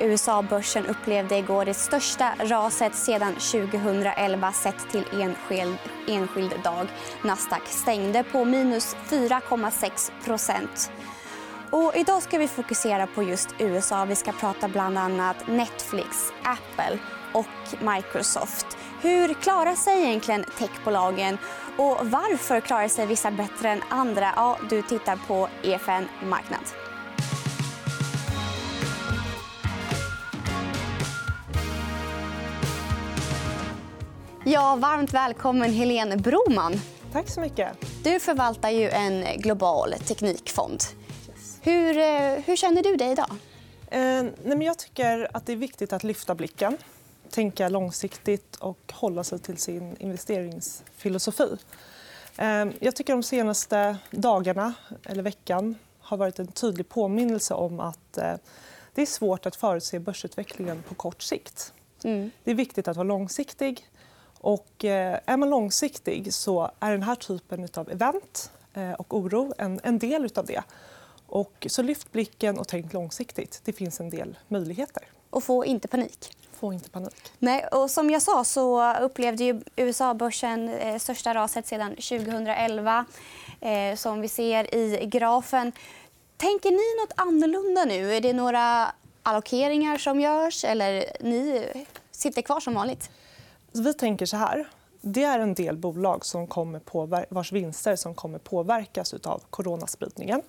USA-börsen upplevde igår det största raset sedan 2011 sett till enskild, enskild dag. Nasdaq stängde på minus 4,6 och idag ska vi fokusera på just USA. Vi ska prata bland annat Netflix, Apple och Microsoft. Hur klarar sig egentligen techbolagen? Och varför klarar sig vissa bättre än andra? Ja, du tittar på EFN Marknad. Ja, varmt välkommen, Helene Broman. Tack så mycket. Du förvaltar ju en global teknikfond. Hur, eh, hur känner du dig idag? Eh, nej, men jag tycker att det är viktigt att lyfta blicken tänka långsiktigt och hålla sig till sin investeringsfilosofi. Eh, jag tycker de senaste dagarna eller veckan har varit en tydlig påminnelse om att eh, det är svårt att förutse börsutvecklingen på kort sikt. Mm. Det är viktigt att vara långsiktig. Och eh, är man långsiktig så är den här typen av event och oro en del av det. Och så lyft blicken och tänk långsiktigt. Det finns en del möjligheter. Och få inte panik. Få inte panik. Nej, och som jag sa så upplevde USA-börsen eh, största raset sedan 2011. Eh, som vi ser i grafen. Tänker ni nåt annorlunda nu? Är det några allokeringar som görs eller ni sitter kvar som vanligt? Vi tänker så här. Det är en del bolag som kommer vars vinster som kommer påverkas av coronaspridningen.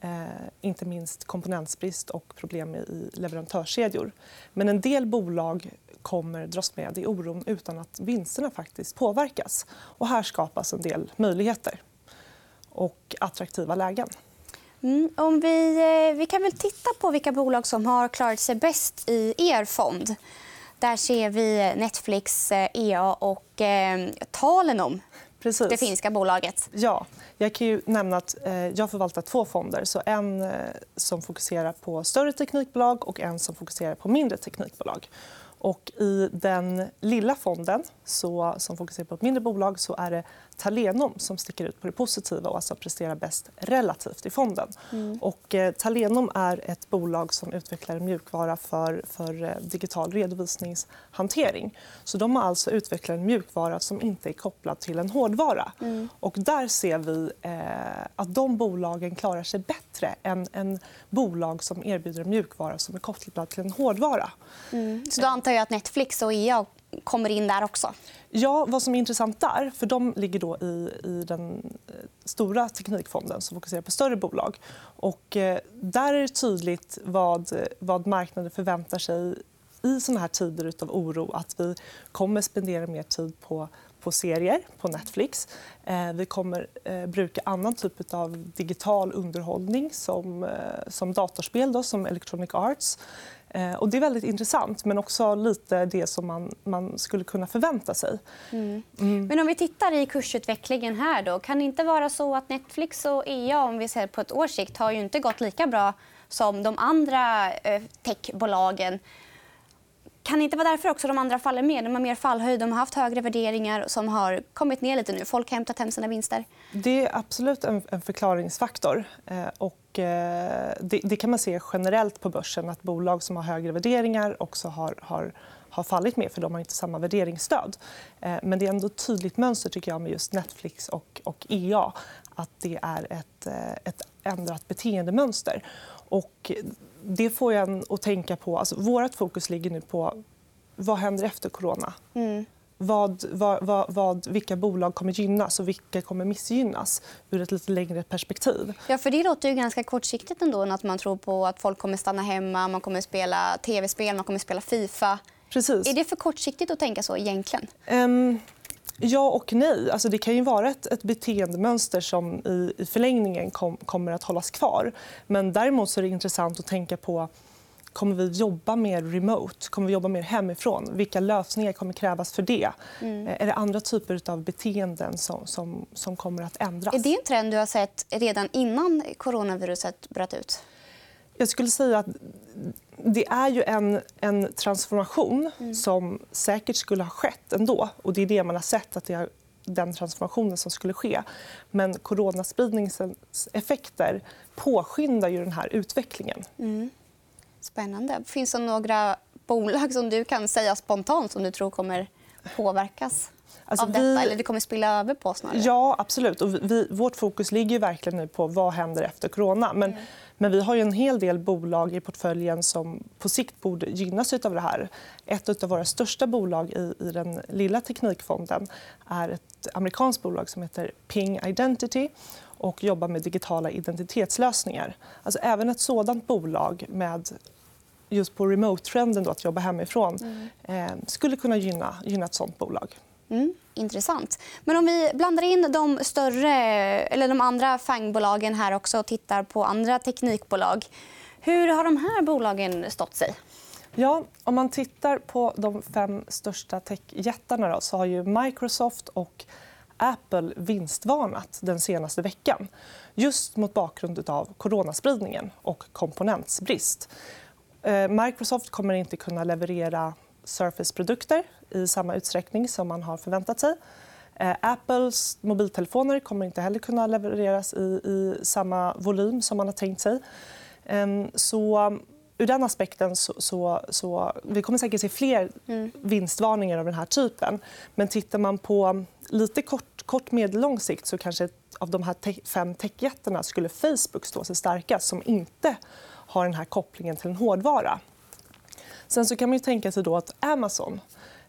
Eh, inte minst komponentsbrist och problem i leverantörskedjor. Men en del bolag kommer dras med i oron utan att vinsterna faktiskt påverkas. Och här skapas en del möjligheter och attraktiva lägen. Mm, om vi, eh, vi kan väl titta på vilka bolag som har klarat sig bäst i er fond. Där ser vi Netflix, EA eh, e och eh, Talenom, Precis. det finska bolaget. Ja. Jag kan ju nämna att eh, jag förvaltar två fonder. Så en eh, som fokuserar på större teknikbolag och en som fokuserar på mindre teknikbolag. Och I den lilla fonden så, som fokuserar på ett mindre bolag så är det Talenom som sticker ut på det positiva och alltså presterar bäst relativt i fonden. Mm. Och, eh, Talenom är ett bolag som utvecklar en mjukvara för, för eh, digital redovisningshantering. Så de har alltså utvecklat en mjukvara som inte är kopplad till en hårdvara. Mm. Och där ser vi eh, att de bolagen klarar sig bättre än, än bolag som erbjuder en mjukvara som är kopplad till en hårdvara. Mm. Så då antar jag att Netflix och EA kommer in där också? Ja, vad som är intressant där, för de ligger då i, i den eh, stora teknikfonden som fokuserar på större bolag. Och, eh, där är det tydligt vad, vad marknaden förväntar sig i såna här tider av oro. Att vi kommer spendera mer tid på på serier på Netflix. Eh, vi kommer eh, bruka annan typ av digital underhållning som, eh, som datorspel, då, som Electronic Arts. Och det är väldigt intressant, men också lite det som man, man skulle kunna förvänta sig. Mm. Mm. Men om vi tittar i kursutvecklingen här då, kan det inte vara så att Netflix och EA om vi ser på ett års sikt har ju inte gått lika bra som de andra techbolagen. Kan det inte vara därför också de andra faller mer? De har mer fallhöjd, de har haft högre värderingar som har kommit ner lite nu. Folk har hämtat hem sina vinster. Det är absolut en förklaringsfaktor. Eh, och eh, det kan man se generellt på börsen. att Bolag som har högre värderingar också har, har har fallit mer för de har inte samma värderingsstöd. Eh, men det är ändå ett tydligt mönster tycker jag, med just Netflix och, och EA. att Det är ett, ett ändrat beteendemönster. Och det får en att tänka på... Alltså, vårt fokus ligger nu på vad händer efter corona. Mm. Vad, vad, vad, vad, vilka bolag kommer gynnas och vilka kommer missgynnas ur ett lite längre perspektiv. Ja, för det låter ju ganska kortsiktigt ändå. Att man tror på att folk kommer stanna hemma, man kommer spela tv-spel, man kommer spela Fifa. Precis. Är det för kortsiktigt att tänka så egentligen? Um, Ja och nej. Alltså, det kan ju vara ett, ett beteendemönster som i, i förlängningen kom, kommer att hållas kvar. Men däremot är det intressant att tänka på Kommer vi jobba mer remote? Kommer vi jobba mer hemifrån? Vilka lösningar kommer krävas för det? Mm. Eh, är det andra typer av beteenden som, som, som kommer att ändras? Är det en trend du har sett redan innan coronaviruset bröt ut? Jag skulle säga att det är ju en, en transformation mm. som säkert skulle ha skett ändå. Och det är det man har sett, att det är den transformationen som skulle ske. Men coronaspridningens effekter påskyndar ju den här utvecklingen. Mm. Spännande. Finns det några bolag som du kan säga spontant som du tror kommer påverkas alltså, av detta? Vi... Eller det kommer spilla över på snarare? Ja, absolut. Och vi, vårt fokus ligger verkligen nu på vad händer efter corona. Men, mm. men vi har en hel del bolag i portföljen som på sikt borde gynnas av det här. Ett av våra största bolag i, i den lilla teknikfonden är ett amerikanskt bolag som heter Ping Identity och jobbar med digitala identitetslösningar. Alltså även ett sådant bolag med just på remote-trenden, att jobba hemifrån mm. eh, skulle kunna gynna, gynna ett sånt bolag. Mm, intressant. Men om vi blandar in de, större, eller de andra fangbolagen här också och tittar på andra teknikbolag. Hur har de här bolagen stått sig? Ja, om man tittar på de fem största techjättarna så har ju Microsoft och Apple vinstvarnat den senaste veckan just mot bakgrund av coronaspridningen och komponentsbrist. Eh, Microsoft kommer inte kunna leverera Surface-produkter i samma utsträckning som man har förväntat sig. Eh, Apples mobiltelefoner kommer inte heller kunna levereras i, i samma volym som man har tänkt sig. Ehm, så ur den aspekten så, så, så vi kommer säkert se fler mm. vinstvarningar av den här typen. Men tittar man på lite kort, kort medellång sikt så kanske av de här te fem techjättarna skulle Facebook stå sig starkast som inte har den här kopplingen till en hårdvara. Sen så kan man tänka sig då att Amazon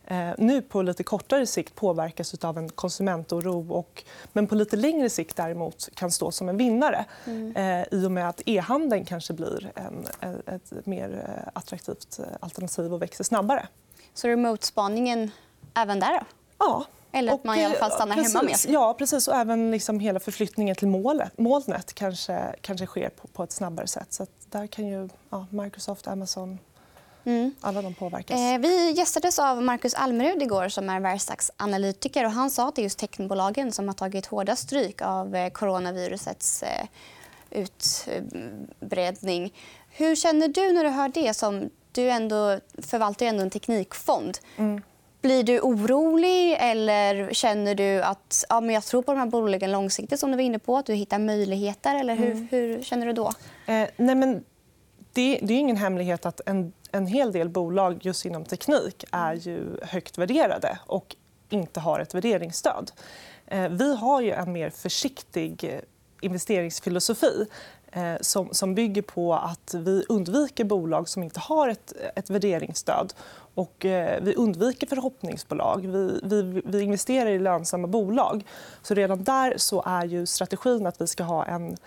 eh, nu på lite kortare sikt påverkas av en konsumentoro och, men på lite längre sikt däremot kan stå som en vinnare mm. eh, i och med att e-handeln kanske blir en, ett mer eh, attraktivt eh, alternativ och växer snabbare. Så remote-spaningen även där? Då? Ja. Eller att man i alla fall stannar precis, hemma med? Ja, precis. Och även liksom hela förflyttningen till målet, molnet kanske, kanske sker på, på ett snabbare sätt. Så där kan ju ja, Microsoft, Amazon, Mm. Alla de påverkas. Eh, vi gästades av Marcus Almerud igår som är Verstax-analytiker. Och han sa att det är just techbolagen som har tagit hårda stryk av eh, coronavirusets eh, utbredning. Hur känner du när du hör det? Som du ändå förvaltar ju ändå en teknikfond. Mm. Blir du orolig eller känner du att ja, men jag tror på de här bolagen långsiktigt som du var inne på? Att du hittar möjligheter? Eller hur, mm. hur känner du då? Eh, nej, men det, det, är ingen hemlighet att en, en hel del bolag just inom teknik är ju högt värderade och inte har ett värderingsstöd. Eh, vi har ju en mer försiktig eh, investeringsfilosofi eh, som, som bygger på att vi undviker bolag som inte har ett, ett värderingsstöd. Och, eh, vi undviker förhoppningsbolag. Vi, vi, vi, investerar i lönsamma bolag. Så redan där så är ju strategin att vi ska ha en,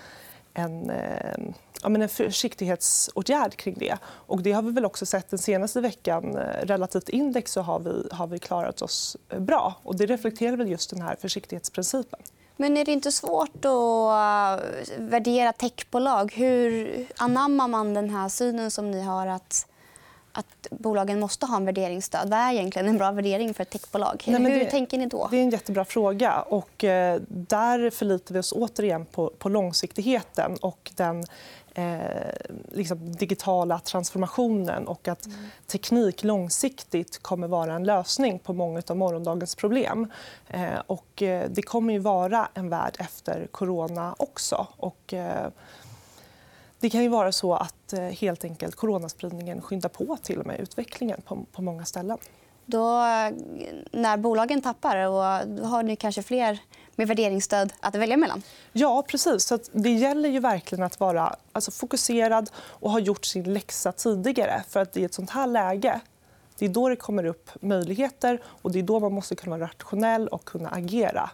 en eh, ja, men en försiktighetsåtgärd kring det. Och det har vi väl också sett den senaste veckan. Eh, relativt index så har vi, har vi klarat oss eh, bra. Och det reflekterar väl just den här försiktighetsprincipen. Men är det inte svårt att eh, värdera techbolag? Hur anammar man den här synen som ni har att att bolagen måste ha en värderingsstöd. Vad är egentligen en bra värdering för ett techbolag? Nej, Hur det, tänker ni då? Det är en jättebra fråga. Och, eh, där förlitar vi oss återigen på, på långsiktigheten och den eh, liksom digitala transformationen och att mm. teknik långsiktigt kommer vara en lösning på många av morgondagens problem. Eh, och, eh, det kommer ju vara en värld efter corona också. Och, eh, det kan ju vara så att eh, helt enkelt coronaspridningen skyndar på till och med utvecklingen på, på många ställen. Då, när bolagen tappar, och har ni kanske fler med värderingsstöd att välja mellan? Ja, precis. Så det gäller ju verkligen att vara alltså, fokuserad och ha gjort sin läxa tidigare. För att I ett sånt här läge det är då det kommer upp möjligheter och det är då man måste kunna vara rationell och kunna agera.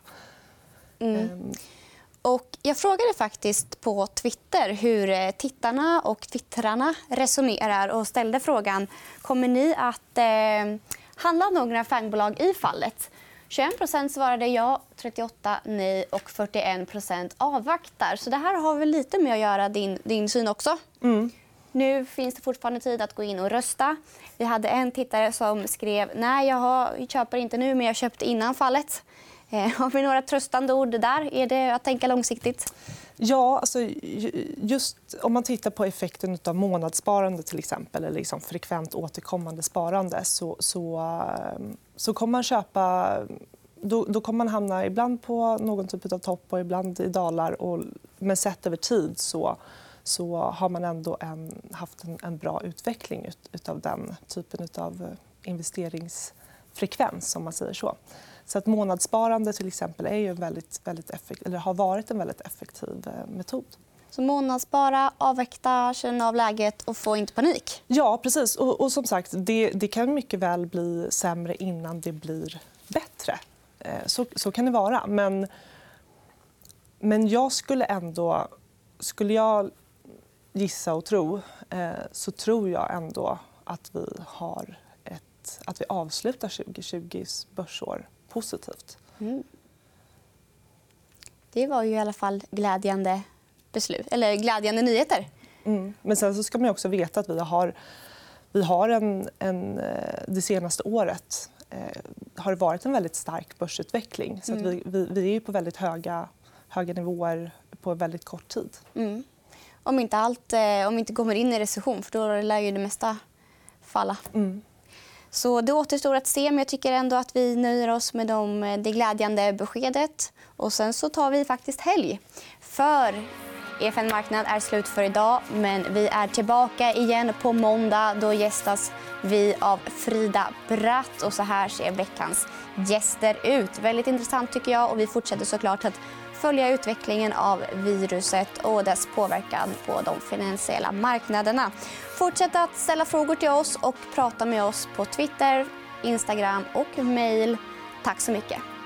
Mm. Och jag frågade faktiskt på Twitter hur eh, tittarna och twittrarna resonerar och ställde frågan kommer ni att eh, handla några fangbolag i fallet. 21% svarade ja, 38 nej och 41% avvaktar. Så det här har väl lite med att göra din, din syn också. Mm. Nu finns det fortfarande tid att gå in och rösta. Vi hade en tittare som skrev nej, jag, har, jag köper inte nu, men jag köpte innan fallet. Eh, har vi några tröstande ord där? Är det att tänka långsiktigt? Ja, alltså, just om man tittar på effekten av månadssparande till exempel, eller liksom frekvent återkommande sparande så, så, eh, så kommer man köpa... Då, då, kommer man hamna ibland på någon typ av topp och ibland i dalar. Och, men sett över tid så, så har man ändå en, haft en, en, bra utveckling ut, utav den typen av eh, investeringsfrekvens. Om man säger så. Så att månadssparande till exempel är ju en väldigt, väldigt effekt, eller har varit en väldigt effektiv eh, metod. Så månadsspara, avvakta, känna av läget och få inte panik? Ja, precis. Och, och som sagt, det, det, kan mycket väl bli sämre innan det blir bättre. Eh, så, så kan det vara. Men, men jag skulle ändå... Skulle jag gissa och tro eh, så tror jag ändå att vi, har ett, att vi avslutar 2020s börsår positivt. Mm. Det var ju i alla fall glädjande, beslut, eller glädjande nyheter. Mm. Men sen så ska man också veta att vi har, vi har en, en, eh, det senaste året eh, har det varit en väldigt stark börsutveckling. Så mm. vi, vi, vi, är på väldigt höga, höga nivåer på väldigt kort tid. Mm. Om inte allt eh, om inte kommer in i recession, för då lär ju det mesta falla. Mm. Så det återstår att se, men jag tycker ändå att vi nöjer oss med de, eh, det glädjande beskedet. Och sen så tar vi faktiskt helg. För EFN Marknad är slut för idag, men vi är tillbaka igen på måndag. Då gästas vi av Frida Bratt. Och så här ser veckans gäster ut. Väldigt intressant tycker jag. Och vi fortsätter såklart att följa utvecklingen av viruset och dess påverkan på de finansiella marknaderna. Fortsätt att ställa frågor till oss och prata med oss på Twitter, Instagram och mejl. Tack så mycket.